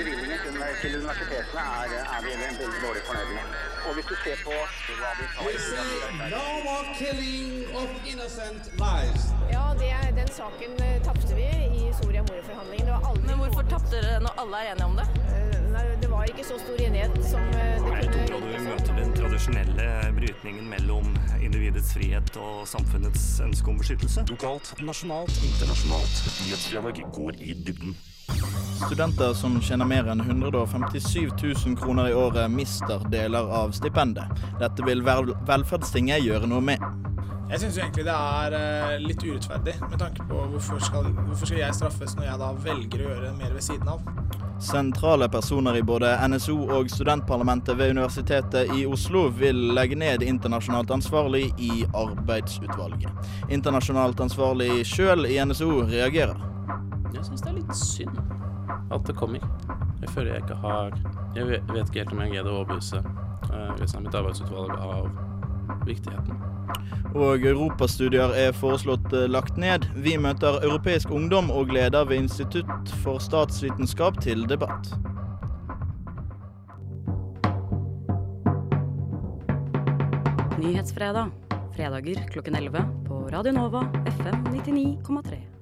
bevilgningen til, til universitetene er, er vi veldig dårlig fornøyd med. Og hvis du ser på hva vi tar no more killing of innocent lives. Ja, det, den saken eh, tapte vi i Soria Moria-forhandlingene. Det var aldri Men hvorfor tapte dere når alle er enige om det? Eh, Nei, det var ikke så stor enighet som eh, det et kunne område vi møter den tradisjonelle brytningen mellom individets frihet og samfunnets ønske om beskyttelse. Lokalt, nasjonalt, internasjonalt. Nyhetsdialog går i dybden. Studenter som tjener mer enn 157 000 kroner i året, mister deler av stipendet. Dette vil vel Velferdstinget gjøre noe med. Jeg syns egentlig det er eh, litt urettferdig, med tanke på hvorfor skal, hvorfor skal jeg straffes når jeg da velger å gjøre mer ved siden av. Sentrale personer i både NSO og studentparlamentet ved Universitetet i Oslo vil legge ned internasjonalt ansvarlig i arbeidsutvalget. Internasjonalt ansvarlig sjøl i NSO reagerer. Jeg syns det er litt synd at det kommer. Jeg føler jeg ikke har Jeg vet ikke helt om jeg greide å overbevise resten av mitt arbeidsutvalg av viktigheten. Og europastudier er foreslått eh, lagt ned. Vi møter europeisk ungdom og leder ved Institutt for statsvitenskap til debatt. Nyhetsfredag. Fredager klokken 11 på Radio Nova FM 99,3.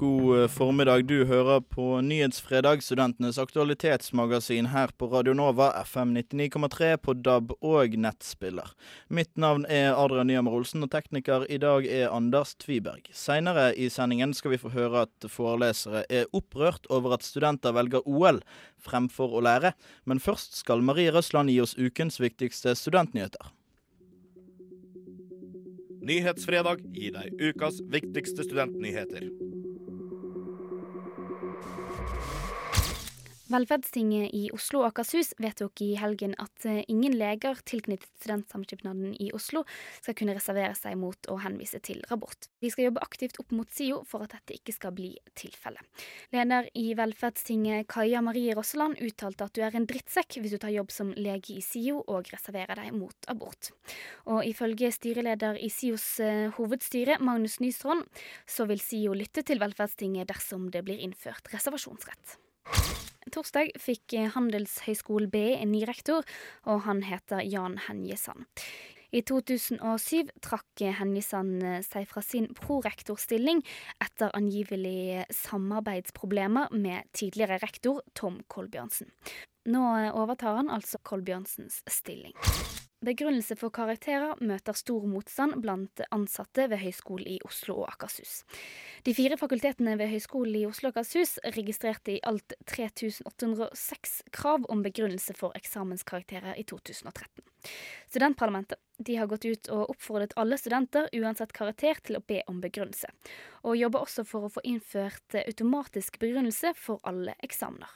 God eh, formiddag. Du hører på Nyhetsfredag, studentenes aktualitetsmagasin her på Radio Nova, FM 99,3 på DAB og nettspiller. Mitt navn er Adrian Nyhammer Olsen, og tekniker i dag er Anders Tviberg. Seinere i sendingen skal vi få høre at forelesere er opprørt over at studenter velger OL fremfor å lære. Men først skal Marie Røsland gi oss ukens viktigste studentnyheter. Nyhetsfredag gir deg ukas viktigste studentnyheter. Velferdstinget i Oslo og Akershus vedtok i helgen at eh, ingen leger tilknyttet Studentsamskipnaden i Oslo skal kunne reservere seg mot å henvise til rabort. De skal jobbe aktivt opp mot SIO for at dette ikke skal bli tilfellet. Leder i Velferdstinget Kaja Marie Rosseland uttalte at du er en drittsekk hvis du tar jobb som lege i SIO og reserverer deg mot abort. Og ifølge styreleder i SIOs eh, hovedstyre, Magnus Nystrand, så vil SIO lytte til Velferdstinget dersom det blir innført reservasjonsrett. Torsdag fikk Handelshøyskolen BI en ny rektor, og han heter Jan Henjesand. I 2007 trakk Henjesand seg fra sin prorektorstilling etter angivelig samarbeidsproblemer med tidligere rektor Tom Kolbjørnsen. Nå overtar han altså Kolbjørnsens stilling. Begrunnelse for karakterer møter stor motstand blant ansatte ved Høgskolen i Oslo og Akershus. De fire fakultetene ved Høgskolen i Oslo og Akershus registrerte i alt 3806 krav om begrunnelse for eksamenskarakterer i 2013. Studentparlamentet de har gått ut og oppfordret alle studenter, uansett karakter, til å be om begrunnelse, og jobber også for å få innført automatisk begrunnelse for alle eksamener.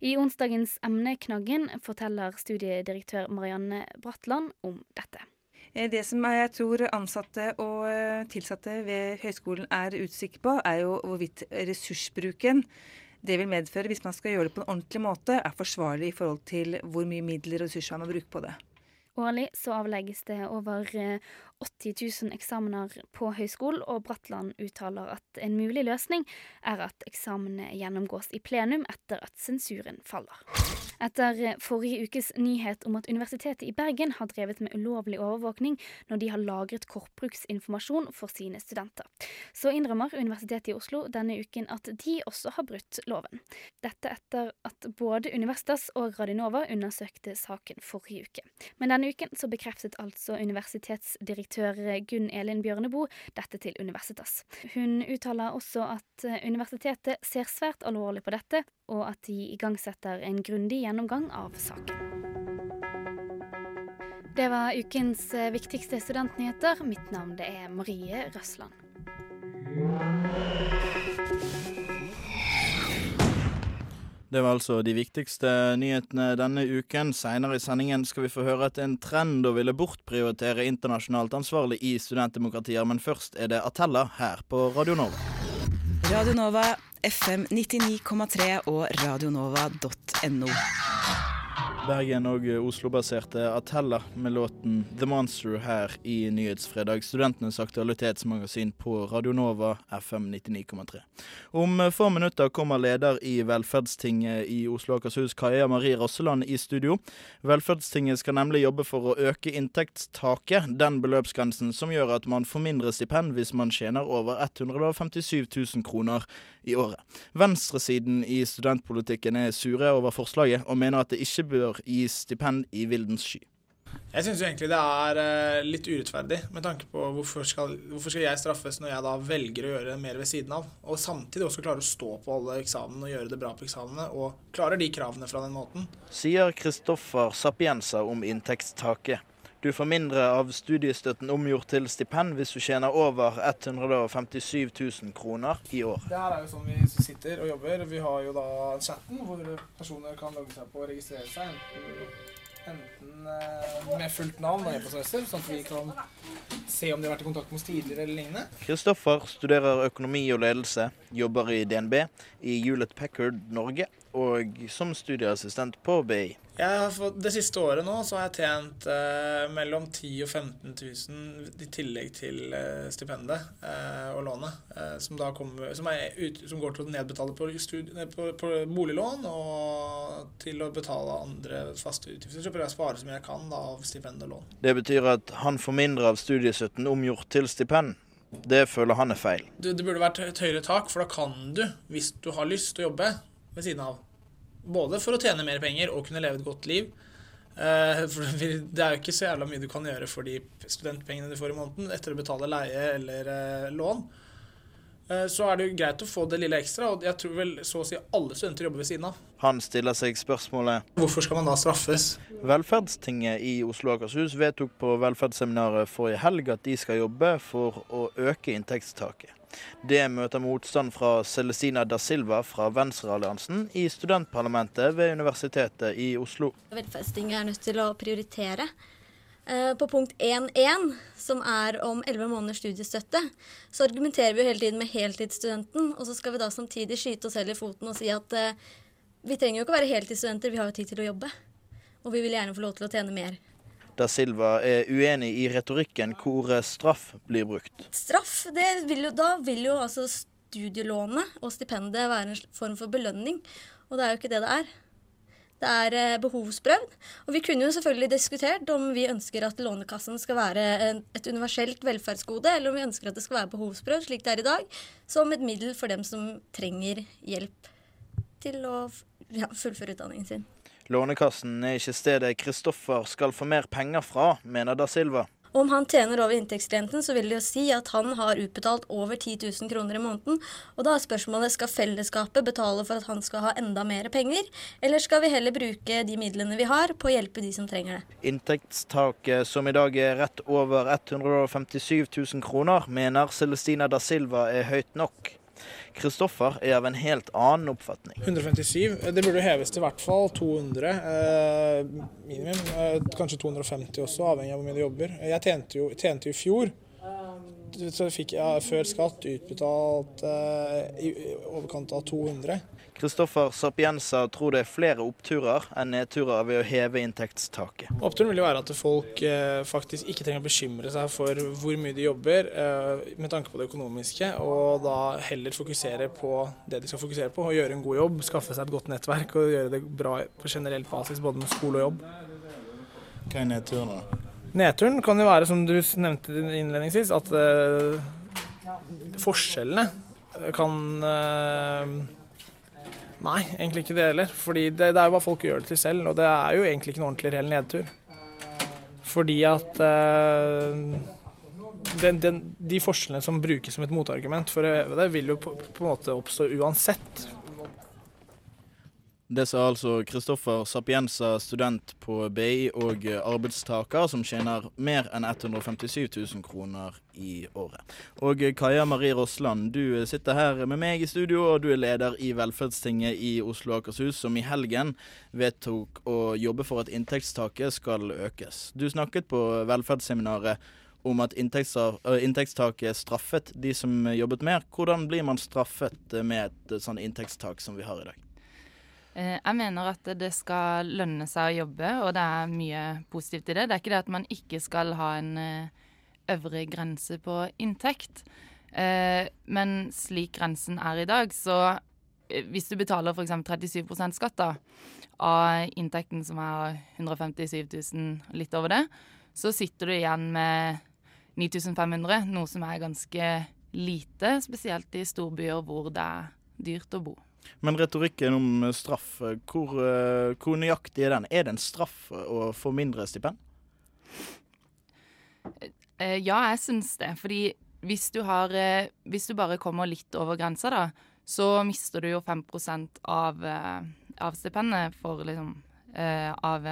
I onsdagens Emneknaggen forteller studiedirektør Marianne Bratland om dette. Det som jeg tror ansatte og tilsatte ved høyskolen er usikre på, er jo hvorvidt ressursbruken det vil medføre hvis man skal gjøre det på en ordentlig måte, er forsvarlig i forhold til hvor mye midler og ressurser man må bruke på det. Årlig så avlegges det over 80 000 eksamener på høyskolen, og Bratland uttaler at en mulig løsning er at eksamene gjennomgås i plenum etter at sensuren faller. Etter forrige ukes nyhet om at Universitetet i Bergen har drevet med ulovlig overvåkning når de har lagret kortbruksinformasjon for sine studenter, så innrømmer Universitetet i Oslo denne uken at de også har brutt loven. Dette etter at både Universitas og Radionova undersøkte saken forrige uke. Men denne uken så bekreftet altså universitetsdirektør Gunn Elin Bjørneboe dette til Universitas. Hun uttaler også at universitetet ser svært alvorlig på dette, og at de igangsetter en grundig gjennomgang av saken. Det var ukens viktigste studentnyheter. Mitt navn det er Marie Røsland. Det var altså de viktigste nyhetene denne uken. Seinere i sendingen skal vi få høre at en trend å ville bortprioritere internasjonalt ansvarlig i studentdemokratier, men først er det Atella her på Radio Nova. Radio Nova, FM 99,3 og radionova.no. Bergen- og Oslo-baserte Atella med låten 'The Monster' her i Nyhetsfredag, studentenes aktualitetsmagasin på Radio Nova FM 99,3. Om få minutter kommer leder i Velferdstinget i Oslo og Akershus, Kaja Marie Rosseland, i studio. Velferdstinget skal nemlig jobbe for å øke inntektstaket, den beløpsgrensen som gjør at man får mindre stipend hvis man tjener over 157 000 kroner i året. Venstresiden i studentpolitikken er sure over forslaget, og mener at det ikke bør gis stipend i vildens sky. Jeg syns egentlig det er eh, litt urettferdig, med tanke på hvorfor skal, hvorfor skal jeg straffes når jeg da velger å gjøre mer ved siden av, og samtidig også klarer å stå på alle eksamene og gjøre det bra på eksamene, og klarer de kravene fra den måten. Sier Kristoffer Sapienza om inntektstaket. Du får mindre av studiestøtten omgjort til stipend hvis du tjener over 157 000 kroner i år. Det her er jo sånn vi sitter og jobber. Vi har jo da chatten hvor personer kan logge seg på og registrere seg. Enten, eh, med fullt navn og e-postadresser, sånn at vi kan se om de har vært i kontakt med oss tidligere eller lignende. Kristoffer studerer økonomi og ledelse, jobber i DNB, i Hewlett Packard Norge og som studieassistent på BI. Fått, det siste året nå så har jeg tjent eh, mellom 10 000 og 15 000 i tillegg til eh, stipendet eh, og lånet, eh, som, kommer, som, ut, som, går til å nedbetale på, studie, på, på, boliglån og til å betale andre faste utgifter. Så prøver jeg å spare så mye jeg kan da, av stipend og lån. Det betyr at han får mindre av studiestøtten omgjort til stipend. Det føler han er feil. Det, det burde vært et høyere tak, for da kan du, hvis du har lyst til å jobbe ved siden av, både for å tjene mer penger og kunne leve et godt liv. Uh, for det er jo ikke så jævla mye du kan gjøre for de studentpengene du får i måneden etter å betale leie eller uh, lån. Uh, så er det jo greit å få det lille ekstra, og jeg tror vel så å si alle studenter jobber ved siden av. Han stiller seg spørsmålet Hvorfor skal man da straffes? Velferdstinget i Oslo og Akershus vedtok på velferdsseminaret forrige helg at de skal jobbe for å øke inntektstaket. Det møter motstand fra Celestina da Silva fra Venstrealliansen i studentparlamentet ved Universitetet i Oslo. Velferdstinget er nødt til å prioritere. På punkt 1.1, som er om 11 måneders studiestøtte, så argumenterer vi jo hele tiden med heltidsstudenten, og så skal vi da samtidig skyte oss selv i foten og si at vi trenger jo ikke å være heltidsstudenter, vi har jo tid til å jobbe. Og vi vil gjerne få lov til å tjene mer. Da Silva er uenig i retorikken hvor straff blir brukt. Straff, vil jo, da vil jo altså studielånet og stipendet være en form for belønning. Og det er jo ikke det det er. Det er eh, behovsprøvd. Og vi kunne jo selvfølgelig diskutert om vi ønsker at Lånekassen skal være et universelt velferdsgode, eller om vi ønsker at det skal være behovsprøvd, slik det er i dag, som et middel for dem som trenger hjelp til å ja, fullføre utdanningen sin. Lånekassen er ikke stedet Kristoffer skal få mer penger fra, mener da Silva. Om han tjener over inntektsgrensen, så vil det jo si at han har utbetalt over 10 000 kroner i måneden. Og da er spørsmålet skal fellesskapet betale for at han skal ha enda mer penger, eller skal vi heller bruke de midlene vi har på å hjelpe de som trenger det. Inntektstaket, som i dag er rett over 157 000 kroner, mener Celestina da Silva er høyt nok. Kristoffer er av en helt annen oppfatning. 157. Det burde heves til i hvert fall 200 eh, minimum. Eh, kanskje 250 også, avhengig av hvor mye du jobber. Jeg tjente jo, i fjor. Så fikk jeg før skatt utbetalt eh, i overkant av 200. Kristoffer Sapienza tror det er flere oppturer enn nedturer ved å heve inntektstaket. Oppturen vil jo være at folk eh, faktisk ikke trenger å bekymre seg for hvor mye de jobber eh, med tanke på det økonomiske, og da heller fokusere på det de skal fokusere på, og gjøre en god jobb, skaffe seg et godt nettverk og gjøre det bra på generell basis både med skole og jobb. Hva er nedturen da? Nedturen kan jo være, som du nevnte innledningsvis, at eh, forskjellene kan Nei, egentlig ikke det heller. Fordi det, det er jo hva folk gjør det til selv, og det er jo egentlig ikke noen ordentlig reell nedtur. Fordi at uh, den, den, de forskjellene som brukes som et motargument for å heve det, vil jo på, på en måte oppstå uansett. Det sa altså Kristoffer Sapienza, student på BI og arbeidstaker, som tjener mer enn 157 000 kroner i året. Og Kaja Marie Rossland, du sitter her med meg i studio, og du er leder i Velferdstinget i Oslo og Akershus, som i helgen vedtok å jobbe for at inntektstaket skal økes. Du snakket på velferdsseminaret om at inntektstaket straffet de som jobbet mer. Hvordan blir man straffet med et sånn inntektstak som vi har i dag? Eh, Jeg mener at det skal lønne seg å jobbe, og det er mye positivt i det. Det er ikke det at man ikke skal ha en eh, øvre grense på inntekt. Eh, Men slik grensen er i dag, så hvis du betaler f.eks. 37 skatt da, av inntekten som er 157 000, litt over det, så sitter du igjen med 9500, noe som er ganske lite, spesielt i storbyer hvor det er dyrt å bo. Men retorikken om eh, straff, eh, hvor, eh, hvor nøyaktig er den? Er det en straff å få mindre stipend? Ja, jeg syns det. Fordi hvis du, har, hvis du bare kommer litt over grensa, da, så mister du jo 5 av, av stipendet for liksom Av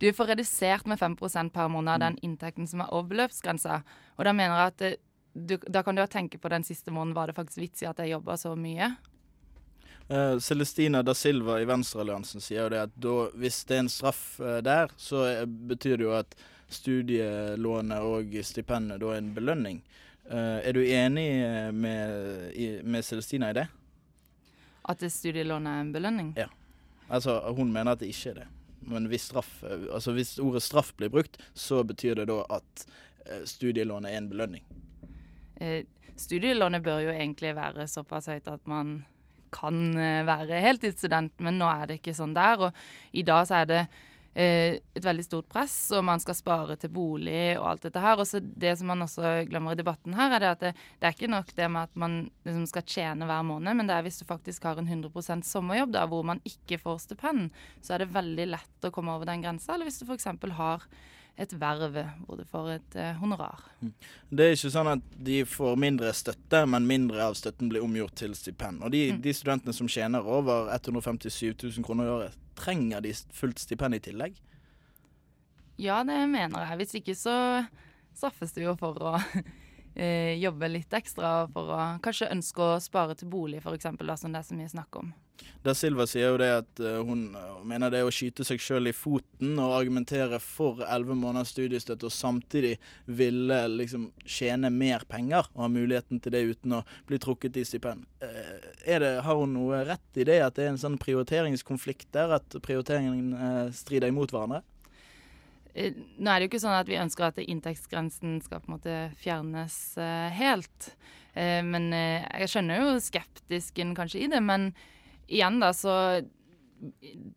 Du får redusert med 5% per måned av den inntekten som er over beløpsgrensa. Og da mener jeg at du, da kan du jo tenke på den siste måneden var det faktisk vits i at jeg jobba så mye. Eh, Celestina da Silva i Venstrealliansen sier jo det at da, hvis det er en straff uh, der, så eh, betyr det jo at studielånet og stipendet da er en belønning. Uh, er du enig med, i, med Celestina i det? At studielånet er en belønning. Ja. Altså, hun mener at det ikke er det. Men hvis, straff, altså hvis ordet straff blir brukt, så betyr det da at studielånet er en belønning. Eh, studielånet bør jo egentlig være såpass høyt at man kan eh, være heltidsstudent, men nå er det ikke sånn der. Og i dag så er det eh, et veldig stort press, og man skal spare til bolig og alt dette her. Og så det som man også glemmer i debatten her, er det at det, det er ikke nok det med at man liksom skal tjene hver måned, men det er hvis du faktisk har en 100% sommerjobb da, hvor man ikke får stipend, så er det veldig lett å komme over den grensa. Eller hvis du f.eks. har et verv hvor du får et eh, honorar. Det er ikke sånn at de får mindre støtte, men mindre av støtten blir omgjort til stipend. Og de, Mm. de studentene som tjener over 157 000 kroner i året, trenger de fullt stipend i tillegg? Ja, det mener jeg. Hvis ikke så straffes du jo for å eh, jobbe litt ekstra for å kanskje ønske å spare til bolig, f.eks., som det er så mye snakk om. Da Silva sier jo det at eh, hun eh, mener det er å skyte seg sjøl i foten og argumentere for elleve måneders studiestøtte og samtidig ville liksom tjene mer penger og ha muligheten til det uten å bli trukket i stipend. Eh, har hun noe rett i det, at det er en sånn prioriteringskonflikt der, at prioriteringen eh, strider imot hverandre? Nå er det jo ikke sånn at vi ønsker at inntektsgrensen skal på en måte fjernes helt. Men jeg skjønner jo skeptisken kanskje i det. Men igjen, da, så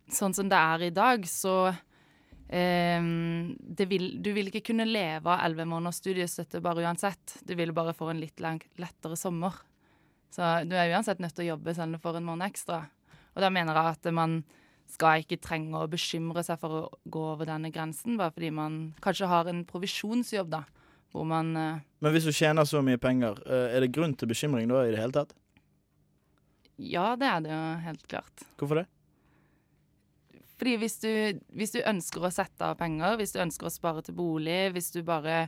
Sånn som det er i dag, så det vil, Du vil ikke kunne leve av elleve måneders studiestøtte bare uansett. Du vil bare få en litt lang, lettere sommer. Så du er uansett nødt til å jobbe selv om du får en måned ekstra. Og da mener jeg at man skal ikke trenge å bekymre seg for å gå over denne grensen, bare fordi man kanskje har en provisjonsjobb, da, hvor man eh, Men hvis du tjener så mye penger, eh, er det grunn til bekymring da i det hele tatt? Ja, det er det jo helt klart. Hvorfor det? Fordi hvis du, hvis du ønsker å sette av penger, hvis du ønsker å spare til bolig, hvis du bare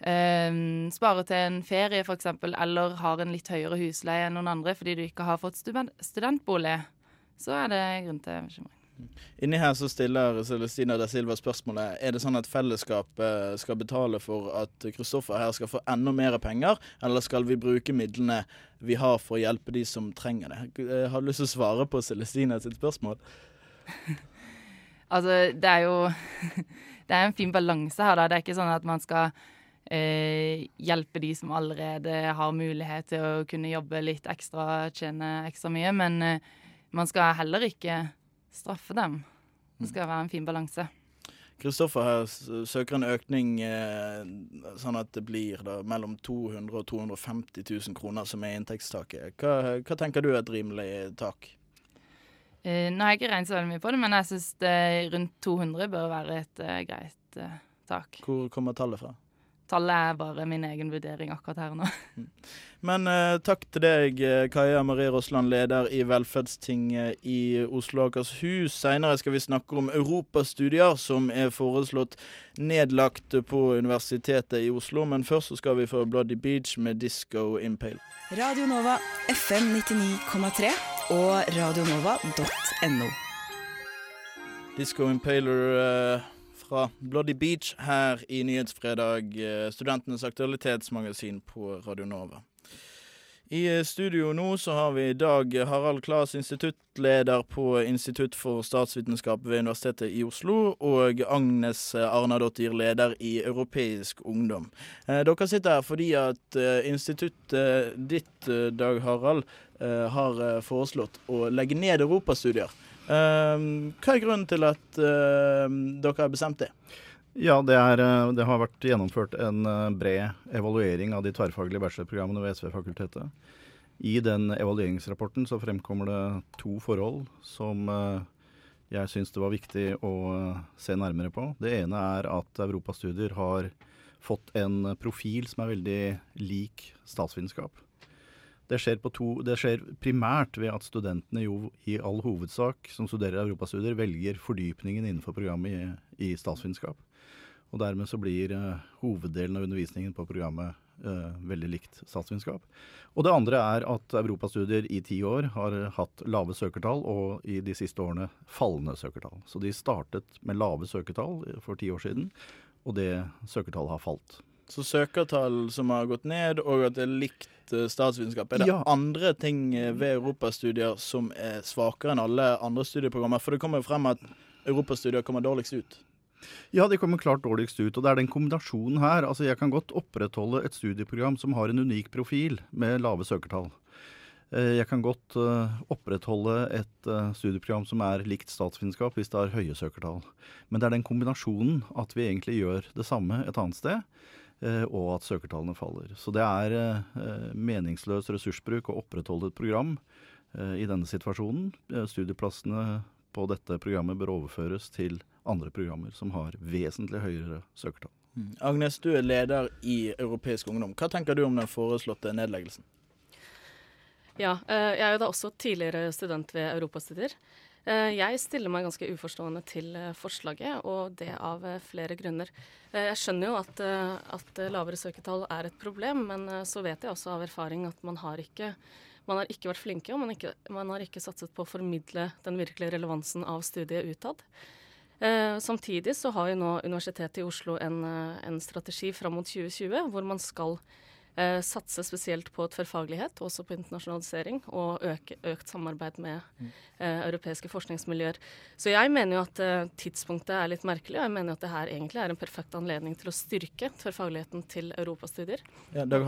eh, sparer til en ferie f.eks., eller har en litt høyere husleie enn noen andre fordi du ikke har fått student studentbolig, så er det grunn til bekymring. Inni her så stiller Celestina da Silva spørsmålet Er det sånn at fellesskapet skal betale for at Kristoffer her skal få enda mer penger, eller skal vi bruke midlene vi har for å hjelpe de som trenger det? Jeg har lyst til å svare på Celestina sitt spørsmål. Altså, det er jo Det er en fin balanse her, da. Det er ikke sånn at man skal eh, hjelpe de som allerede har mulighet til å kunne jobbe litt ekstra, tjene ekstra mye, men eh, man skal heller ikke straffe dem. Det skal være en fin balanse. Kristoffer her søker en økning eh, sånn at det blir da mellom 200 og 250 000 kroner som er inntektstaket. Hva, hva tenker du er et rimelig tak? Eh, nå har jeg ikke regnet så veldig mye på det, men jeg syns rundt 200 bør være et eh, greit eh, tak. Hvor kommer tallet fra? Tallet er bare min egen vurdering akkurat her og nå. Men eh, takk til deg, eh, Kaja Marie Rossland, leder i Velferdstinget i Oslo og Akershus. Senere skal vi snakke om europastudier som er foreslått nedlagt på Universitetet i Oslo. Men først så skal vi få Bloody Beach med Disco Impale. Radio Nova FM 99,3 og radionova.no. Disco Impaler eh, fra Bloody Beach her i Nyhetsfredag, eh, studentenes aktualitetsmagasin på Radio Nova. I studio nå så har vi Dag Harald Klas, instituttleder på Institutt for statsvitenskap ved Universitetet i Oslo, og Agnes Arnadottir, leder i Europeisk ungdom. Eh, dere sitter her fordi at eh, instituttet ditt, eh, Dag Harald, eh, har eh, foreslått å legge ned europastudier. Eh, hva er grunnen til at eh, dere har bestemt det? Ja, det, er, eh, det har vært gjennomført en eh, bred evaluering av de tverrfaglige bachelorprogrammene ved SV-fakultetet. I den evalueringsrapporten så fremkommer det to forhold som eh, jeg syns det var viktig å se nærmere på. Det ene er at europastudier har fått en profil som er veldig lik statsvitenskap. Det skjer, to, det skjer primært ved at studentene jo i all hovedsak som studerer europastudier, velger fordypningen innenfor programmet i, i statsvitenskap. Og dermed så blir eh, hoveddelen av undervisningen på programmet eh, veldig likt statsvitenskap. Og det andre er at europastudier i ti år har hatt lave søkertall, og i de siste årene fallende søkertall. Så de startet med lave søkertall for ti år siden, og det søkertallet har falt. Så søkertall som har gått ned, og at det er likt eh, statsvitenskap. Er det Ja. andre ting eh, ved europastudier som er svakere enn alle andre studieprogrammer? For det kommer jo frem at europastudier kommer dårligst ut. Ja, de kommer klart dårligst ut. Og det er den kombinasjonen her. Altså, jeg kan godt opprettholde et studieprogram som har en unik profil med lave søkertall. Eh, Jeg kan godt opprettholde et studieprogram som er likt statsvitenskap hvis det har høye søkertall. Men det er den kombinasjonen at vi egentlig gjør det samme et annet sted, og at søkertallene faller. Så det er eh, meningsløs ressursbruk å opprettholde et program eh, i denne situasjonen. Eh, Studieplassene på dette programmet bør overføres til andre programmer som har vesentlig høyere søkertall. Mm. Agnes, du er leder i Europeisk ungdom. Hva tenker du om den foreslåtte nedleggelsen? Ja, eh, jeg er jo da også tidligere student ved Europastudier. Eh, Jeg stiller meg ganske uforstående til eh, forslaget, og det av eh, flere grunner. Jeg skjønner jo at, at lavere søketall er et problem, men så vet jeg også av erfaring at man har ikke man har ikke vært flinke, og man, ikke, man har ikke satset på å formidle den virkelige relevansen av studiet utad. Samtidig så har jo nå Universitetet i Oslo en, en strategi fram mot 2020 hvor man skal satse spesielt på tverrfaglighet, også på internasjonalisering, og øke, økt samarbeid med eh, europeiske forskningsmiljøer. Så jeg mener jo at eh, tidspunktet er litt merkelig, og jeg mener at det her egentlig er en perfekt anledning til å styrke tverrfagligheten til europastudier. Ja, Dag?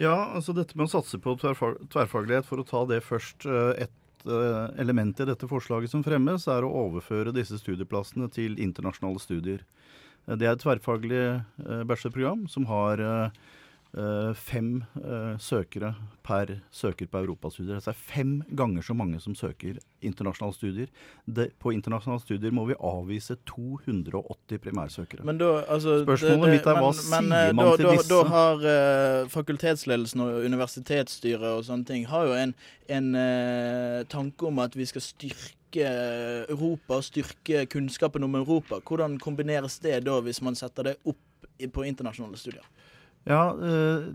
Ja, altså dette med å satse på tverrfag tverrfaglighet, for å ta det først. eh, Et eh, element i dette forslaget som fremmes, er å overføre disse studieplassene til internasjonale studier. Eh, Det er et tverrfaglig eh, bachelorprogram som har eh, eh, fem eh, søkere per søker på europastudier. Altså det er fem ganger så mange som søker internasjonale studier. Det, på internasjonale studier må vi avvise 280 primærsøkere. Men da, altså, Spørsmålet det- det- mitt er hva men- men, eh, sier man da, til da, disse? Da har uh, fakultetsledelsen og universitetsstyret og sånne ting har jo en, en uh, tanke om at vi skal styrke Europa, styrke kunnskapen om Europa. Hvordan kombineres det da, hvis man setter det opp på internasjonale studier? Ja, eh,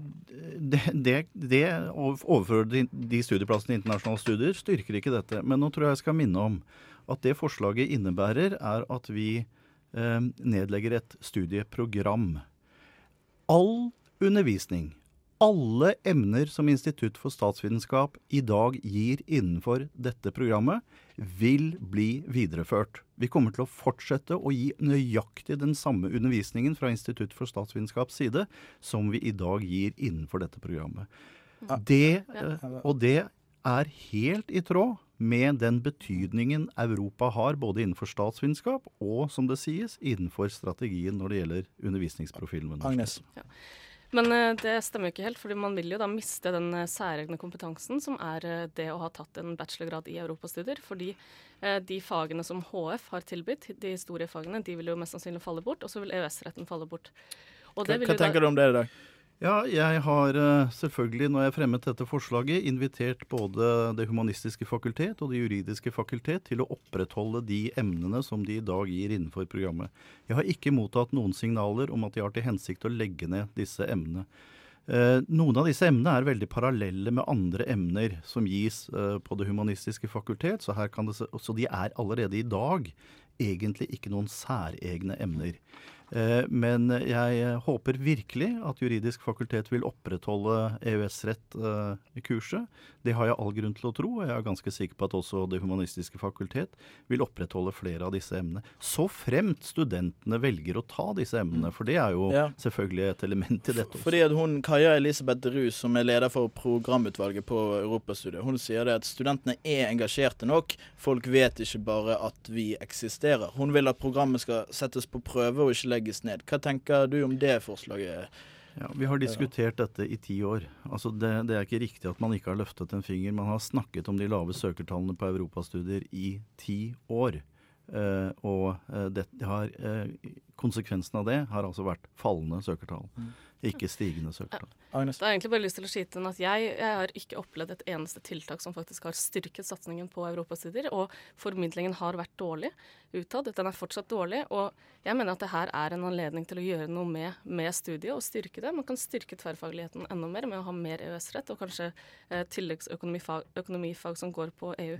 det, det, det å overføre de, studieplassene i internasjonale studier styrker ikke dette. Men nå tror jeg jeg skal minne om at det forslaget innebærer, er at vi eh, nedlegger et studieprogram. All undervisning, alle emner som Institutt for statsvitenskap i dag gir innenfor dette programmet, vil bli videreført. Vi kommer til å fortsette å gi nøyaktig den samme undervisningen fra Institutt for statsvitenskaps side som vi i dag gir innenfor dette programmet. Det, eh, og det er helt i tråd med den betydningen Europa har både innenfor statsvitenskap og, som det sies, innenfor strategien når det gjelder undervisningsprofilen. Agnes. Agnes. Men eh, det stemmer jo ikke helt, fordi man vil jo da miste den eh, særegne kompetansen som er eh, det å ha tatt en bachelorgrad i europastudier. Fordi de fagene som HF har tilbudt, de historiefagene, de vil jo mest sannsynlig falle bort, og så vil EØS-retten falle bort. Og Hva, hva jo da- tenker du om det i dag? Ja, jeg har eh, selvfølgelig, når jeg fremmet dette forslaget, invitert både Det humanistiske fakultet og Det juridiske fakultet til å opprettholde de emnene som de i dag gir innenfor programmet. Jeg har ikke mottatt noen signaler om at de har til hensikt å legge ned disse emnene. Eh, noen av disse emnene er veldig parallelle med andre emner som gis eh, på Det humanistiske fakultet, så, det, så de er allerede i dag egentlig ikke noen særegne emner. Eh, Men jeg eh, håper virkelig at juridisk fakultet vil opprettholde EØS-rett-kurset. Det har jeg all grunn til å tro, og jeg er ganske sikker på at også Det humanistiske fakultet vil opprettholde flere av disse emnene. Så fremt studentene velger å ta disse emnene, for det er jo Ja. selvfølgelig et element i dette også. Fordi at hun, Kaja Elisabeth Rus, som er leder for programutvalget på Europastudiet, hun sier det at studentene er engasjerte nok. Folk vet ikke bare at vi eksisterer. Hun vil at programmet skal settes på prøve og ikke legges ned. Hva tenker du om det forslaget? Ja, Vi har diskutert dette i ti år. Altså det, det er ikke riktig at man ikke har løftet en finger. Man har snakket om de lave søkertallene på europastudier i ti år. Eh, og eh, det har, eh, konsekvensen av det har altså vært fallende søkertall, Mm. ikke stigende søkertall. Da har jeg egentlig bare lyst til å skyte inn at jeg, jeg har ikke opplevd et eneste tiltak som faktisk har styrket satsingen på europastudier, og formidlingen har vært dårlig utad. Den er fortsatt dårlig, og jeg mener at det her er en anledning til å gjøre noe med, med studiet og styrke det. Man kan styrke tverrfagligheten enda mer med å ha mer EØS-rett og kanskje eh, tilleggsøkonomifag økonomifag som går på EU.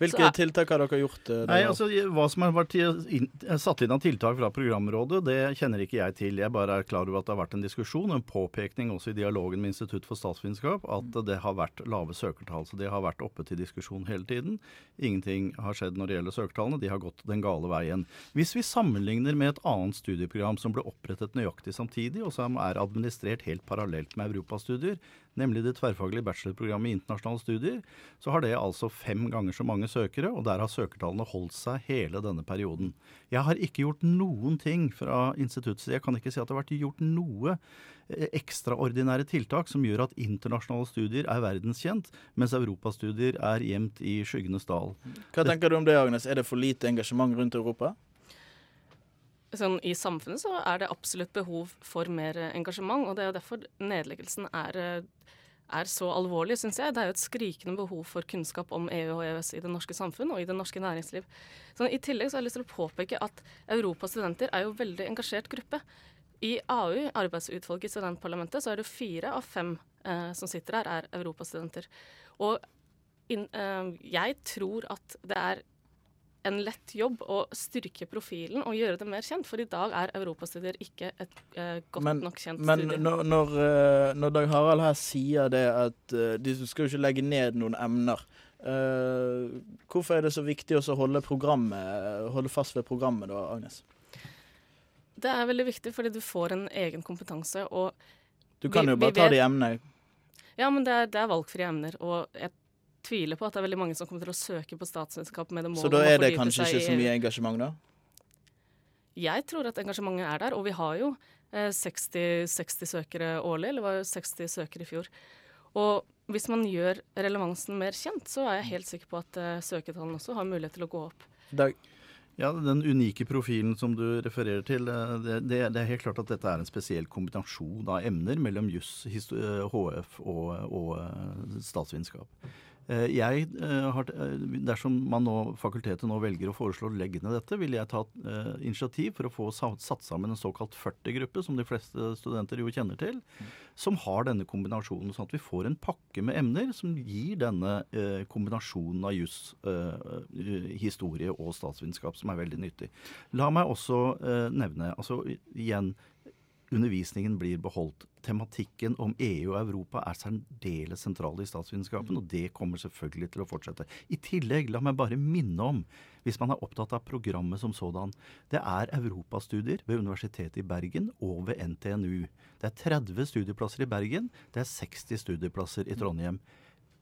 Hvilke Så tiltak har dere gjort? eh, Nei, altså Hva som har vært inn, satt inn av tiltak fra programrådet, det kjenner ikke jeg til. Jeg bare er klar over at det har vært en diskusjon, en påpekning også i dialogen med Institutt for statsvitenskap, at det har vært lave søkertall. Så det har vært oppe til diskusjon hele tiden. Ingenting har skjedd når det gjelder søkertallene. De har gått den gale veien. Hvis vi sammenligner med et annet studieprogram som ble opprettet nøyaktig samtidig, og som er administrert helt parallelt med europastudier, nemlig det tverrfaglige bachelorprogrammet i internasjonale studier, så har det altså fem ganger så mange søkere, og der har søkertallene holdt seg hele denne perioden. Jeg har ikke gjort noen ting fra instituttets side. Jeg kan ikke si at det har vært gjort noe eh, ekstraordinære tiltak som gjør at internasjonale studier er verdenskjent, mens europastudier er gjemt i skyggenes dal. Hva tenker du om det, Agnes? Er det for lite engasjement rundt Europa? Sånn, I samfunnet så er det absolutt behov for mer eh, engasjement, og det er derfor nedleggelsen er, eh, er så alvorlig, syns jeg. Det er jo et skrikende behov for kunnskap om EU og EØS i det norske samfunn og i det norske næringsliv. Så I tillegg så har jeg lyst til å påpeke at Europas studenter er jo veldig engasjert gruppe. I AU, arbeidsutvalget i studentparlamentet, så er det fire av fem eh, som sitter her, er europastudenter. Og in, eh, jeg tror at det er en lett jobb å styrke profilen og gjøre det mer kjent, for i dag er europastudier ikke et uh, godt Men, nok kjent men studie. når, når, eh, når Dag Harald her sier det at uh, de skal jo ikke legge ned noen emner, Uh, hvorfor er det så viktig å holde, holde fast ved programmet da, Agnes? Det er veldig viktig fordi du får en egen kompetanse. og Du kan vi- jo bare ta de emnene. Ja, men det er, det er valgfrie emner. Og jeg tviler på at det er veldig mange som kommer til å søke på statsvitenskap med det målet Så da er det kanskje ikke så mye engasjement, da? Jeg tror at engasjementet er der, og vi har jo eh, 60, 60 søkere årlig, eller var jo 60 søkere i fjor. Og hvis man gjør relevansen mer kjent, så er jeg helt sikker på at søketallene også har mulighet til å gå opp. Dag. Ja, Den unike profilen som du refererer til, eh, det, det, det er helt klart at dette er en spesiell kombinasjon av emner mellom juss, eh, HF og, og eh, statsvitenskap. Eh, Jeg eh, har, eh, Dersom man nå, fakultetet nå velger å foreslå å legge ned dette, vil jeg ta initiativ for å få satt sammen en såkalt 40-gruppe, som de fleste studenter jo kjenner til, som har denne kombinasjonen, sånn at vi får en pakke med emner som gir denne kombinasjonen av juss, historie og statsvitenskap, som er veldig nyttig. La meg også nevne, altså igjen, undervisningen blir beholdt. Tematikken om EU og Europa er særdeles sentral i statsvitenskapen, og det kommer selvfølgelig til å fortsette. I tillegg, la meg bare minne om, hvis man er opptatt av programmet som sådan, det er europastudier ved Universitetet i Bergen og ved NTNU. Det er 30 studieplasser i Bergen, det er 60 studieplasser i Trondheim.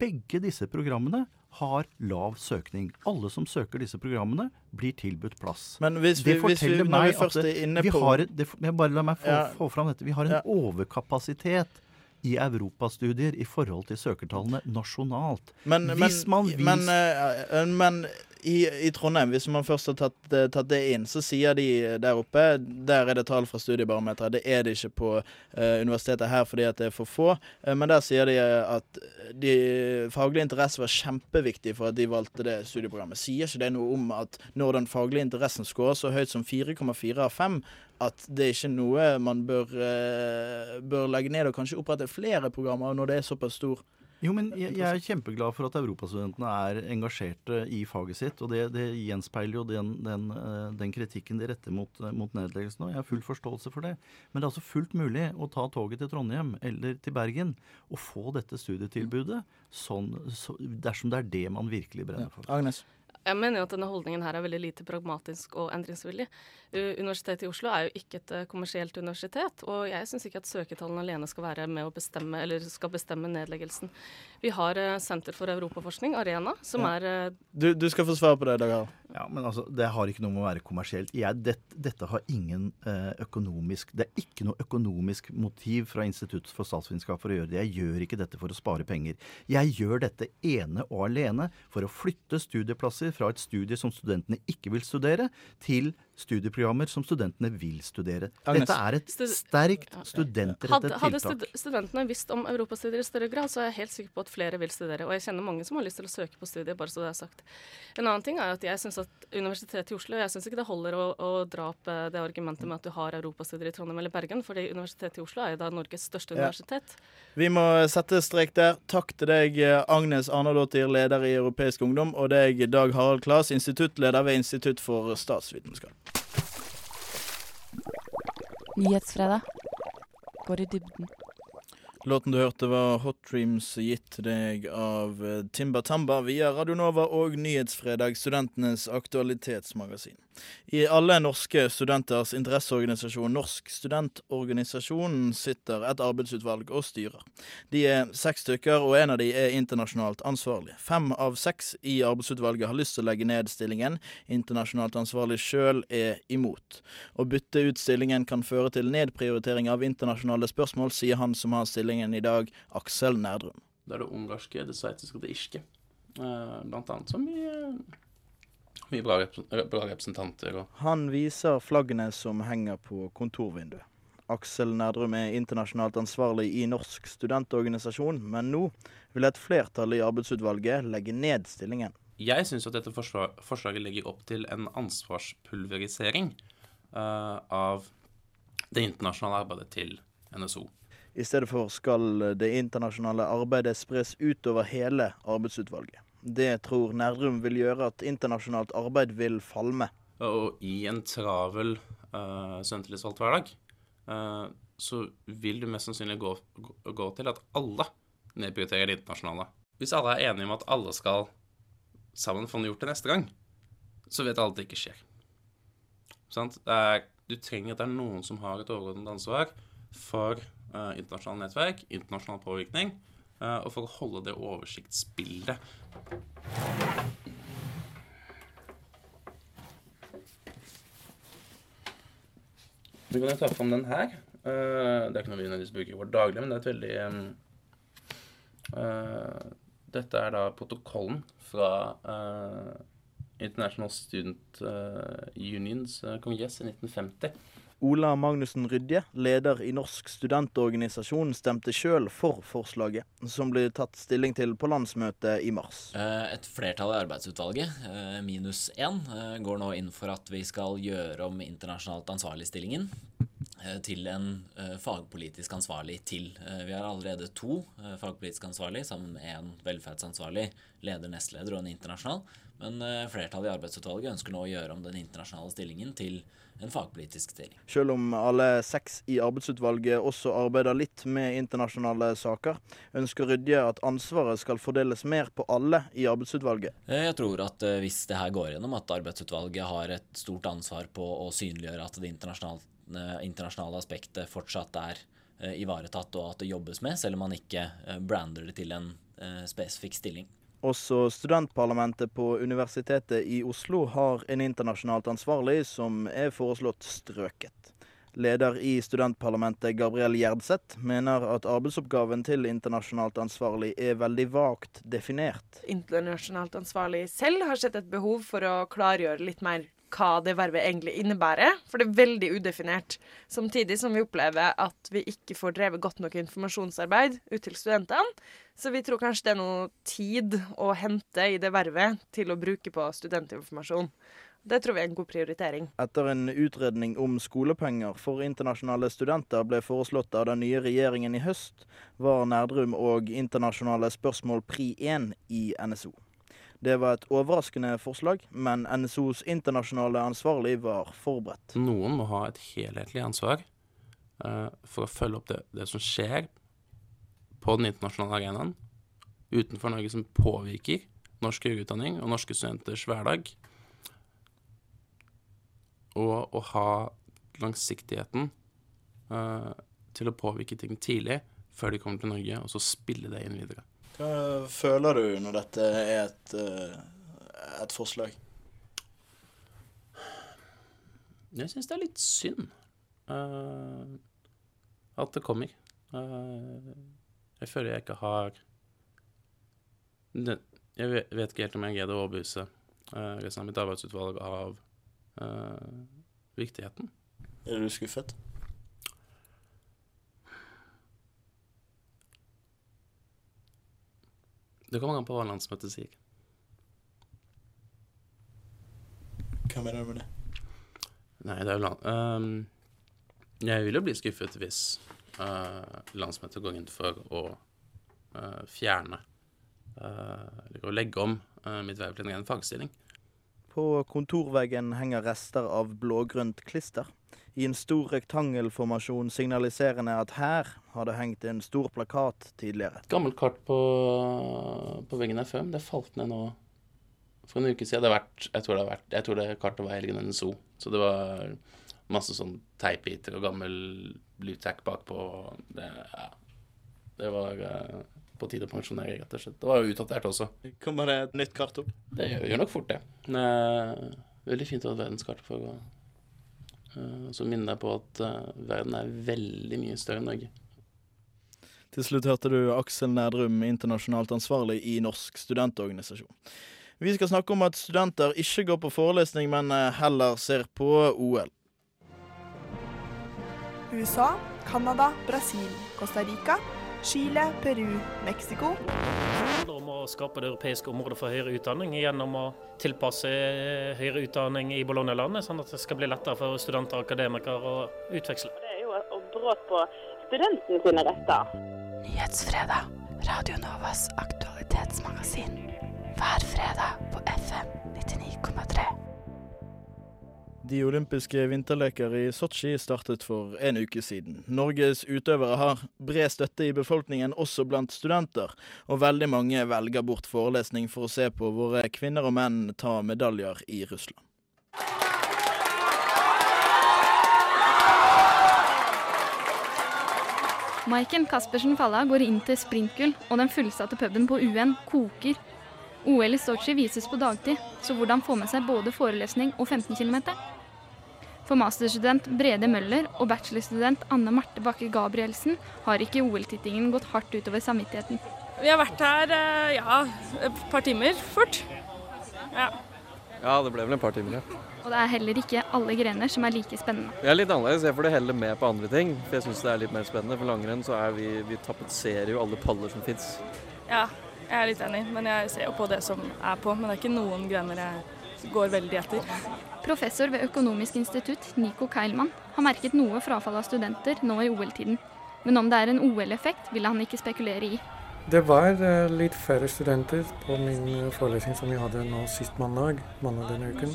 Begge disse programmene har lav søkning. Alle som søker disse programmene, blir tilbudt plass. Men hvis vi- hvis vi- når vi meg først er inne på- har, det, jeg bare La meg få, Ja. få fram dette. Vi har en Ja. overkapasitet i europastudier i forhold til søkertallene nasjonalt. Men, men, Hvis man vis- men, eh, men i, i Trondheim, hvis man først har tatt, eh, tatt det inn, så sier de der oppe Der er det tall fra studiebarometeret. Det er det ikke på uh, universitetet her fordi at det er for få. Uh, men der sier de at de faglige interesser var kjempeviktig for at de valgte det studieprogrammet. Sier ikke det noe om at når den faglige interessen scorer så høyt som 4,4 av 5, at det er ikke noe man bør, uh, bør legge ned og kanskje opprette flere programmer når det er såpass stor Jo, men jeg, jeg er kjempeglad for at europastudentene er engasjerte i faget sitt. Og det, det gjenspeiler jo den, den, eh, den, kritikken de retter mot, eh, mot nedleggelsen. Og jeg har full forståelse for det. Men det er altså fullt mulig å ta toget til Trondheim eller til Bergen og få dette studietilbudet sånn, så, dersom det er det man virkelig brenner for. Agnes? Jeg mener jo at denne holdningen her er veldig lite pragmatisk og endringsvillig. Universitetet i Oslo er jo ikke et kommersielt universitet, og jeg syns ikke at søkertallene alene skal være med å bestemme, eller skal bestemme nedleggelsen. Vi har Senter for europaforskning, Arena, som ja. er du, du, skal få svar på det, Dag Harald. Ja, men altså, det har ikke noe med å være kommersielt. Jeg, det, dette har ingen eh, økonomisk Det er ikke noe økonomisk motiv fra Institutt for statsvitenskap for å gjøre det. Jeg gjør ikke dette for å spare penger. Jeg gjør dette ene og alene for å flytte studieplasser fra et studie som studentene ikke vil studere, til studieprogrammer som studentene vil studere. Agnes. Dette er et sterkt studentrettet tiltak. Hadde studentene visst om europastudier i større grad, så er jeg helt sikker på at flere vil studere. Og jeg kjenner mange som har lyst til å søke på studiet, bare så det er sagt. En annen ting er at jeg syns at Universitetet i Oslo Jeg syns ikke det holder å, å, dra opp eh, det argumentet med at du har europastudier i Trondheim eller Bergen, fordi Universitetet i Oslo er jo da Norges største ja. universitet. Vi må sette strek der. Takk til deg, Agnes Arnadottir, leder i Europeisk Ungdom, og deg, Dag Harald Klas, instituttleder ved Institutt for statsvitenskap. Nyhetsfredag går i dybden. Låten du hørte var Hot Dreams gitt deg av eh, Timba Tamba via Radionova og Nyhetsfredag, studentenes aktualitetsmagasin. I alle norske studenters interesseorganisasjon, Norsk studentorganisasjon, sitter et arbeidsutvalg og styrer. De er seks stykker, og en av de er internasjonalt ansvarlig. Fem av seks i arbeidsutvalget har lyst til å legge ned stillingen. Internasjonalt ansvarlig sjøl er imot. Å bytte ut stillingen kan føre til nedprioritering av internasjonale spørsmål, sier han som har stillingen i dag, Aksel Nerdrum. Det er det ungarske, det sveitsiske og det irske, eh, blant annet, som i mye bra, bra representanter. Han viser flaggene som henger på kontorvinduet. Aksel Nærdrum er internasjonalt ansvarlig i Norsk studentorganisasjon, men nå vil et flertall i arbeidsutvalget legge ned stillingen. Jeg syns at dette forslaget legger opp til en ansvarspulverisering uh, av det internasjonale arbeidet til NSO. I stedet for skal det internasjonale arbeidet spres utover hele arbeidsutvalget. Det tror Nerdrum vil gjøre at internasjonalt arbeid vil falme. Og i en travel uh, studenttillitsvalgt hverdag, uh, så vil du mest sannsynlig gå, gå, til at alle nedprioriterer det internasjonale. Hvis alle er enige om at alle skal sammen få gjort det neste gang, så vet alle at det ikke skjer. Er, du trenger at det er noen som har et overordnet ansvar for uh, internasjonalt nettverk, internasjonal påvirkning, og for å holde det oversiktsbildet vi kan jo ta fram den her. Uh, det er ikke noe vi nødvendigvis bruker i vårt daglige, men det er et veldig uh, Dette er da protokollen fra uh, International Student Unions kongress i 1950. Ola Magnussen Rydje, leder i Norsk studentorganisasjon, stemte sjøl for forslaget, som ble tatt stilling til på landsmøtet i mars. Eh, et flertall i arbeidsutvalget, eh, minus én, eh, går nå inn for at vi skal gjøre om internasjonalt ansvarlig-stillingen til en fagpolitisk ansvarlig til. Vi har allerede to fagpolitisk ansvarlig, sammen med en velferdsansvarlig, leder, nestleder og en internasjonal. Men flertallet i arbeidsutvalget ønsker nå å gjøre om den internasjonale stillingen til en fagpolitisk stilling. Selv om alle seks i arbeidsutvalget også arbeider litt med internasjonale saker, ønsker Rydje at ansvaret skal fordeles mer på alle i arbeidsutvalget. Eh, jeg tror at eh, hvis det her går gjennom, at arbeidsutvalget har et stort ansvar på å synliggjøre at det internasjonale, eh, internasjonale aspektet fortsatt er ivaretatt, og at det jobbes med, selv om man ikke brander det til en spesifikk stilling. Også studentparlamentet på Universitetet i Oslo har en internasjonalt ansvarlig som er foreslått strøket. Leder i studentparlamentet, Gabriel Gjerdseth, mener at arbeidsoppgaven til internasjonalt ansvarlig er veldig vagt definert. Internasjonalt ansvarlig selv har sett et behov for å klargjøre litt mer hva det vervet egentlig innebærer, for det er veldig udefinert. Samtidig som vi opplever at vi ikke får drevet godt nok informasjonsarbeid ut til studentene. Så vi tror kanskje det er noe tid å hente i det vervet til å bruke på studentinformasjon. Det tror vi er en god prioritering. Etter en utredning om skolepenger for internasjonale studenter ble foreslått av den nye regjeringen i høst, var Nerdrum og internasjonale spørsmål pri 1 i NSO. Det var et overraskende forslag, men NSOs internasjonale ansvarlig var forberedt. Noen må ha et helhetlig ansvar uh, for å følge opp det, det som skjer på den internasjonale arenaen utenfor Norge som påvirker norsk høyere og norske studenters hverdag. Og å ha langsiktigheten uh, til å påvirke ting tidlig før de kommer til Norge, og så spille det inn videre. Hva føler du når dette er et, eh, et forslag? Jeg syns det er litt synd uh, at det kommer. Uh, jeg føler jeg ikke har det, Jeg vet ikke helt om jeg greide å overbevise uh, resten av mitt arbeidsutvalg av viktigheten. Er du skuffet? Det kommer an på hva landsmøtet sier. Hva mener du med det? Nei, det er jo land... Um, jeg vil jo bli skuffet hvis uh, landsmøtet går inn for å uh, fjerne uh, Eller å legge om mitt verv til en ren fagstilling. På kontorveggen henger rester av blågrønt klister i en stor rektangelformasjon signaliserende at her har det hengt en stor plakat tidligere. Et gammelt kart på, på veggen her før, men det falt ned nå for en uke siden. Det vært, jeg, tror det har vært, jeg tror det kartet var Helgen NSO, så det var masse sånn teipbiter og gammel bluetack bakpå. Det, ja, det var uh, på tide å pensjonere, rett og slett. Det var jo utdatert også. Kommer det et nytt kart opp? Det gjør, gjør nok fort det. Men, uh, veldig fint å ha verdenskart for å Eh, så minner jeg på at eh, verden er veldig mye større enn Norge. Til slutt hørte du Aksel Nærdrum, internasjonalt ansvarlig i Norsk studentorganisasjon. Vi skal snakke om at studenter ikke går på forelesning, men eh, heller ser på OL. USA, Canada, Brasil, Costa Rica Chile, Peru, Mexico. Å skape det europeiske området for høyere utdanning gjennom å tilpasse høyere utdanning i Bologna-landet, sånn at det skal bli lettere for studenter og akademikere å utveksle. Det er jo å brudd på studentene sine retter. Nyhetsfredag, Radio Novas aktualitetsmagasin. Hver fredag på FM 99,3. De olympiske vinterleker i Sotsji startet for en uke siden. Norges utøvere har bred støtte i befolkningen, også blant studenter, og veldig mange velger bort forelesning for å se på våre kvinner og menn ta medaljer i Russland. Maiken Caspersen Falla går inn til sprintgull, og den fullsatte puben på UN koker. OL i Sotsji vises på dagtid, så hvordan få med seg både forelesning og 15 km? For masterstudent Brede Møller og bachelorstudent Anne Marte Bakke Gabrielsen har ikke OL-tittingen gått hardt utover samvittigheten. Vi har vært her eh, ja, et par timer fort. Ja. ja, det ble vel en par timer, ja. Og det er heller ikke alle grener som er like spennende. Vi er litt annerledes. Jeg får det heller med på andre ting. For jeg syns det er litt mer spennende. For langrenn så er vi Vi tapetserer jo alle paller som fins. Ja, jeg er litt enig. Men jeg ser jo på det som er på. Men det er ikke noen grener jeg går veldig etter. Professor ved Økonomisk institutt, Nico Keilmann, har merket noe frafall av studenter nå i OL-tiden. Men om det er en OL-effekt, vil han ikke spekulere i. Det var uh, litt færre studenter på min eh, forelesning som vi hadde nå sist mandag, mandag denne uken.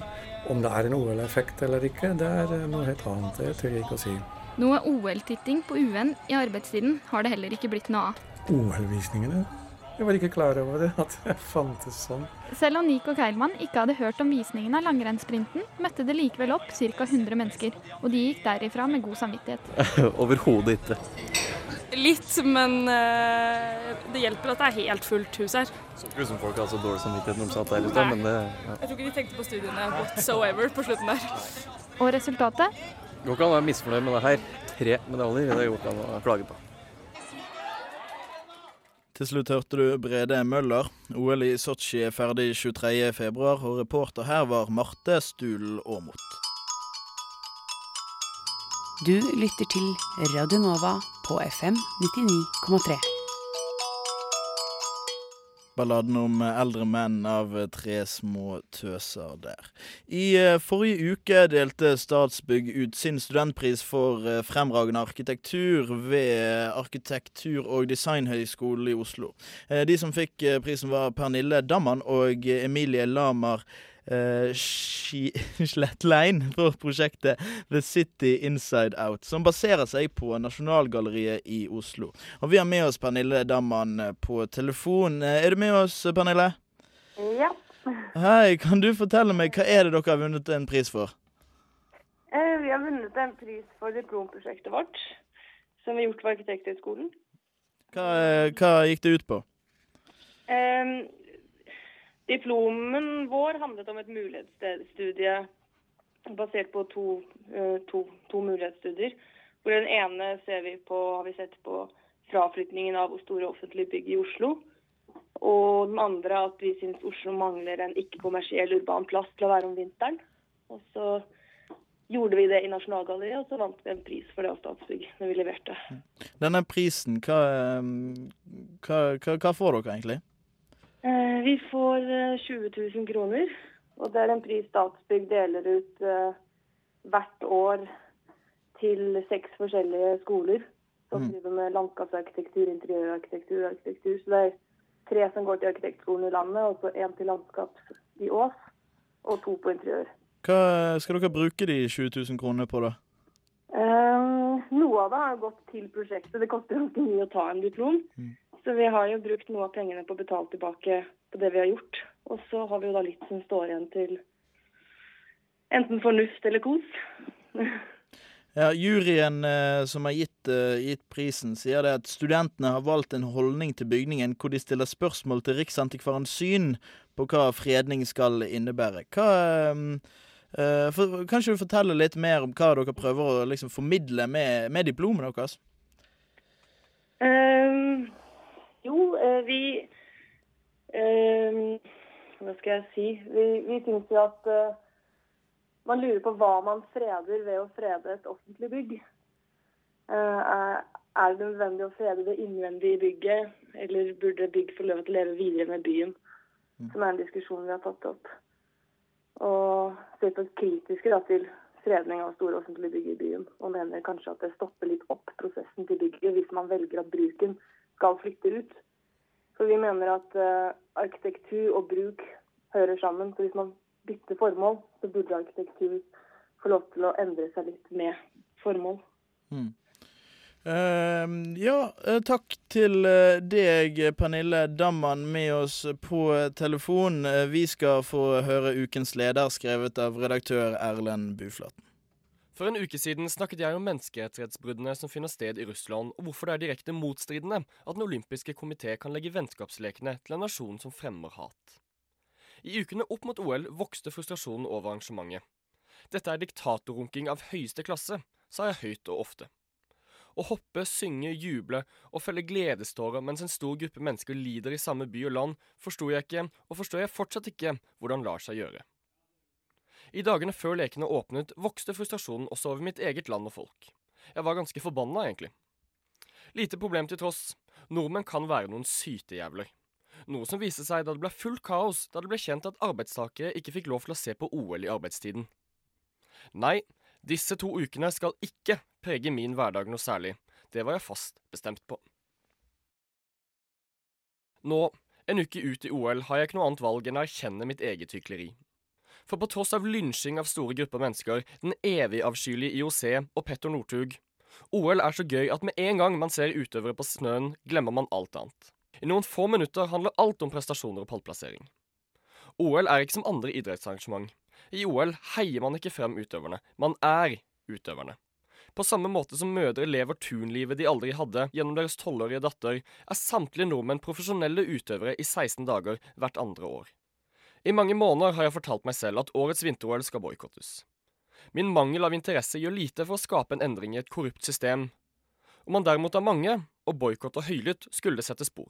Om det er en OL-effekt eller ikke, det er uh, noe helt annet. Det tør jeg ikke å si. Noe OL-titting på UN i arbeidstiden har det heller ikke blitt noe av. OL-visningene? Jeg var ikke klar over det, at det fantes sånn. Selv om Nico Keilmann ikke hadde hørt om visningen av langrennssprinten, møtte det likevel opp ca. 100 mennesker, og de gikk derifra med god samvittighet. Overhodet ikke. Litt, men uh, det hjelper at det er helt fullt hus her. Så ikke ut som folk har så dårlig samvittighet når de satt der i stad, men det ja. Jeg tror ikke de tenkte på studiene whatsoever på slutten der. Og resultatet? Går ikke an å være misfornøyd med det her. Tre medaljer, det går ikke an å klage på. Til slutt hørte du Brede Møller. OL i Sotsji er ferdig 23.2, og reporter her var Marte Stulen Aamodt. Du lytter til Radio Nova på FM 99,3. Balladen om eldre menn av tre små tøser der. I eh, forrige uke delte Statsbygg ut sin studentpris for eh, fremragende arkitektur ved Arkitektur- og designhøgskolen i Oslo. Eh, De som fikk prisen var Pernille Damman og Emilie Lamar Slettlein for prosjektet The City Inside Out, som baserer seg på Nasjonalgalleriet i Oslo. Og vi har med oss Pernille Damman eh, på telefon. Eh, Er du med oss, Pernille? Ja. Hei, kan du fortelle meg hva er det dere har vunnet en pris for? Eh, Vi har vunnet en pris for diplomprosjektet vårt, som vi har gjort på Arkitekthøgskolen. Hva, hva gikk det ut på? Eh, Diplomen vår handlet om et mulighetsstudie basert på to, eh, to, to mulighetsstudier. Hvor den ene ser vi på, har vi sett på fraflytningen av store offentlige bygg i Oslo. Og den andre at vi syns Oslo mangler en ikke-kommersiell urban plass til å være om vinteren. Og så gjorde vi det i Nasjonalgalleriet, og så vant vi en pris for det av Statsbygg når vi leverte. Denne prisen, hva, eh, hva, hva, hva får dere egentlig? Eh, Vi får eh, 20 000 kroner, og det er en pris Statsbygg deler ut eh, hvert år til seks forskjellige skoler som Mm. driver med landskapsarkitektur, interiørarkitektur og arkitektur. Så det er tre som går til arkitektskolen i landet, og så én til landskaps i Ås, og to på interiør. Hva skal dere bruke de 20 000 kronene på, da? Eh, noe av det har gått til prosjektet. Det koster ganske mye å ta en diplom. Så vi har jo brukt noe av pengene på å betale tilbake på det vi har gjort. Og så har vi jo da litt som står igjen til enten fornuft eller kos. Ja, Juryen eh, som har gitt, eh, gitt prisen, sier det at studentene har valgt en holdning til bygningen hvor de stiller spørsmål til Riksantikvarens syn på hva fredning skal innebære. Hva, eh, eh, for, kan ikke du fortelle litt mer om hva dere prøver å liksom, formidle med, med diplomet deres? Ehm, jo, eh, vi ehm, Hva skal jeg si? Vi, vi syns jo at eh, man lurer på hva man freder ved å frede et offentlig bygg. Eh, er- det nødvendig å frede det innvendige i bygget, eller burde bygg få lov til å leve videre med byen? Som er en diskusjon vi har tatt opp. Og ser på kritiske da, til fredning av store offentlige bygg i byen. Og mener kanskje at det stopper litt opp prosessen til bygget hvis man velger at bruken skal flytte ut. For vi mener at eh, arkitektur og bruk hører sammen. Så hvis man bytter formål, så burde arkitektur få lov til å endre seg litt med formål. Mm. Uh, ja, eh, takk til eh, deg, Pernille Damman, med oss på telefon. Vi skal få høre ukens leder, skrevet av redaktør Erlend Buflaten. For en uke siden snakket jeg om menneskerettighetsbruddene som finner sted i Russland, og hvorfor det er direkte motstridende at Den olympiske komité kan legge vennskapslekene til en nasjon som fremmer hat. I ukene opp mot OL vokste frustrasjonen over arrangementet. Dette er diktatorrunking av høyeste klasse, sa jeg høyt og ofte. Å hoppe, synge, juble og følge gledestårer mens en stor gruppe mennesker lider i samme by og land, forsto jeg ikke, og forstår jeg fortsatt ikke, hvordan lar seg gjøre. I dagene før lekene åpnet, vokste frustrasjonen også over mitt eget land og folk. Jeg var ganske forbanna, egentlig. Lite problem til tross. Nordmenn kan være noen sytejævler. Noe som viste seg da det ble fullt kaos da det ble kjent at arbeidstakere ikke fikk lov til å se på OL i arbeidstiden. Nei, disse to ukene skal ikke prege min hverdag noe særlig. Det var jeg fast bestemt på. Nå, en uke ut i OL, har jeg ikke noe annet valg enn å erkjenne mitt eget hykleri. For på tross av lynsjing av store grupper mennesker, den evig avskyelige IOC og Petter Northug, OL er så gøy at med en gang man ser utøvere på snøen, glemmer man alt annet. I noen få minutter handler alt om prestasjoner og pallplassering. OL er ikke som andre idrettsarrangement. I OL heier man ikke frem utøverne, man er utøverne. På samme måte som mødre lever turnlivet de aldri hadde gjennom deres tolvårige datter, er samtlige nordmenn profesjonelle utøvere i 16 dager hvert andre år. I mange måneder har jeg fortalt meg selv at årets vinter-OL skal boikottes. Min mangel av interesse gjør lite for å skape en endring i et korrupt system. Om man derimot er mange, og boikotter høylytt, skulle det sette spor.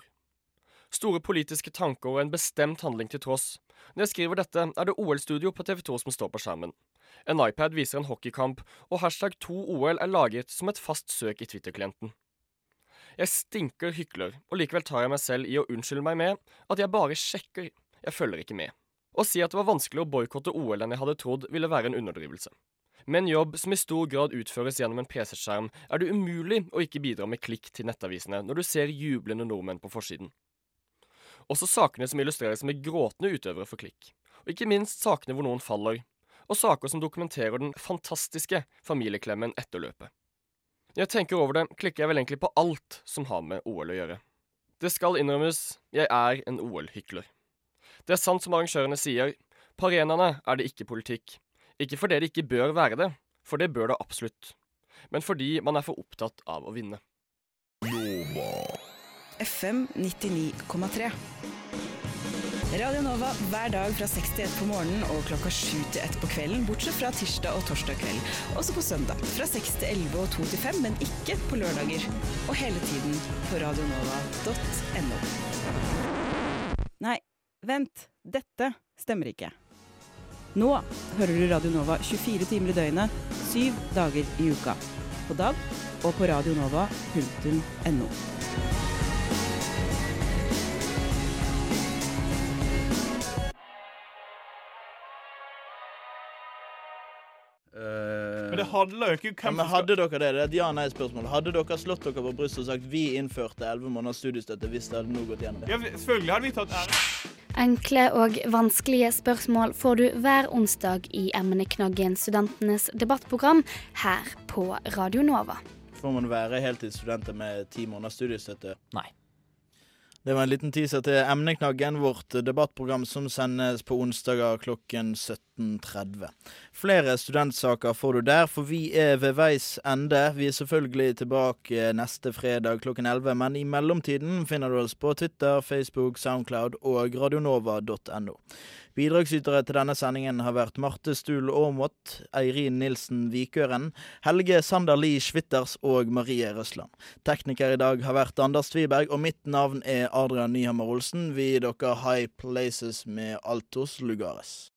Store politiske tanker og en bestemt handling til tross. Når jeg skriver dette, er det OL-studio på TV2 som står på skjermen. En iPad viser en hockeykamp, og hashtag 2OL er laget som et fast søk i Twitter-klienten. Jeg stinker hykler, og likevel tar jeg meg selv i å unnskylde meg med at jeg bare sjekker, jeg følger ikke med. Å si at det var vanskelig å boikotte OL enn jeg hadde trodd, ville være en underdrivelse. Med en jobb som i stor grad utføres gjennom en PC-skjerm, er det umulig å ikke bidra med klikk til nettavisene når du ser jublende nordmenn på forsiden. Også sakene som illustreres med gråtende utøvere for klikk. Og ikke minst sakene hvor noen faller. Og saker som dokumenterer den fantastiske familieklemmen etter løpet. Når jeg tenker over det, klikker jeg vel egentlig på alt som har med OL å gjøre. Det skal innrømmes, jeg er en OL-hykler. Det er sant som arrangørene sier, på arenaene er det ikke politikk. Ikke fordi det ikke bør være det, for det bør det absolutt. Men fordi man er for opptatt av å vinne. Nova. FM 99,3. Radio Nova hver dag fra 6 til 1 på morgenen og klokka 7 til 1 på kvelden, bortsett fra tirsdag og torsdag kveld. Også på søndag fra 6 til 11 og 2 til 5, men ikke på lørdager. Og hele tiden på radionova.no. Nei, vent. Dette stemmer ikke. Nå hører du Radio Nova 24 timer i døgnet, syv dager i uka. På DAB og på radionova.no. Men det handler jo ikke om ja, men Hadde dere det? Det er et ja-nei-spørsmål. Hadde dere slått dere på brystet og sagt vi innførte 11 måneders studiestøtte hvis det hadde nå gått gjennom? Ja, selvfølgelig hadde vi tatt ære. Enkle og vanskelige spørsmål får du hver onsdag i emneknaggen Studentenes debattprogram her på Radio Nova. Får man være heltidsstudenter med ti måneders studiestøtte? Nei. Det var en liten teaser til Emneknaggen, vårt debattprogram som sendes på onsdager klokken 17.30. Flere studentsaker får du der, for vi er ved veis ende. Vi er selvfølgelig tilbake neste fredag klokken 11, men i mellomtiden finner du oss på Twitter, Facebook, Soundcloud og radionova.no. Bidragsytere til denne sendingen har vært Marte Stuhl Aamodt, Eirin Nilsen Vikøren, Helge Sander Lie Schwitters og Marie Røsland. Tekniker i dag har vært Anders Tviberg, og mitt navn er Adrian Nyhammer Olsen. Vi gir dere High Places med Altos Lugares.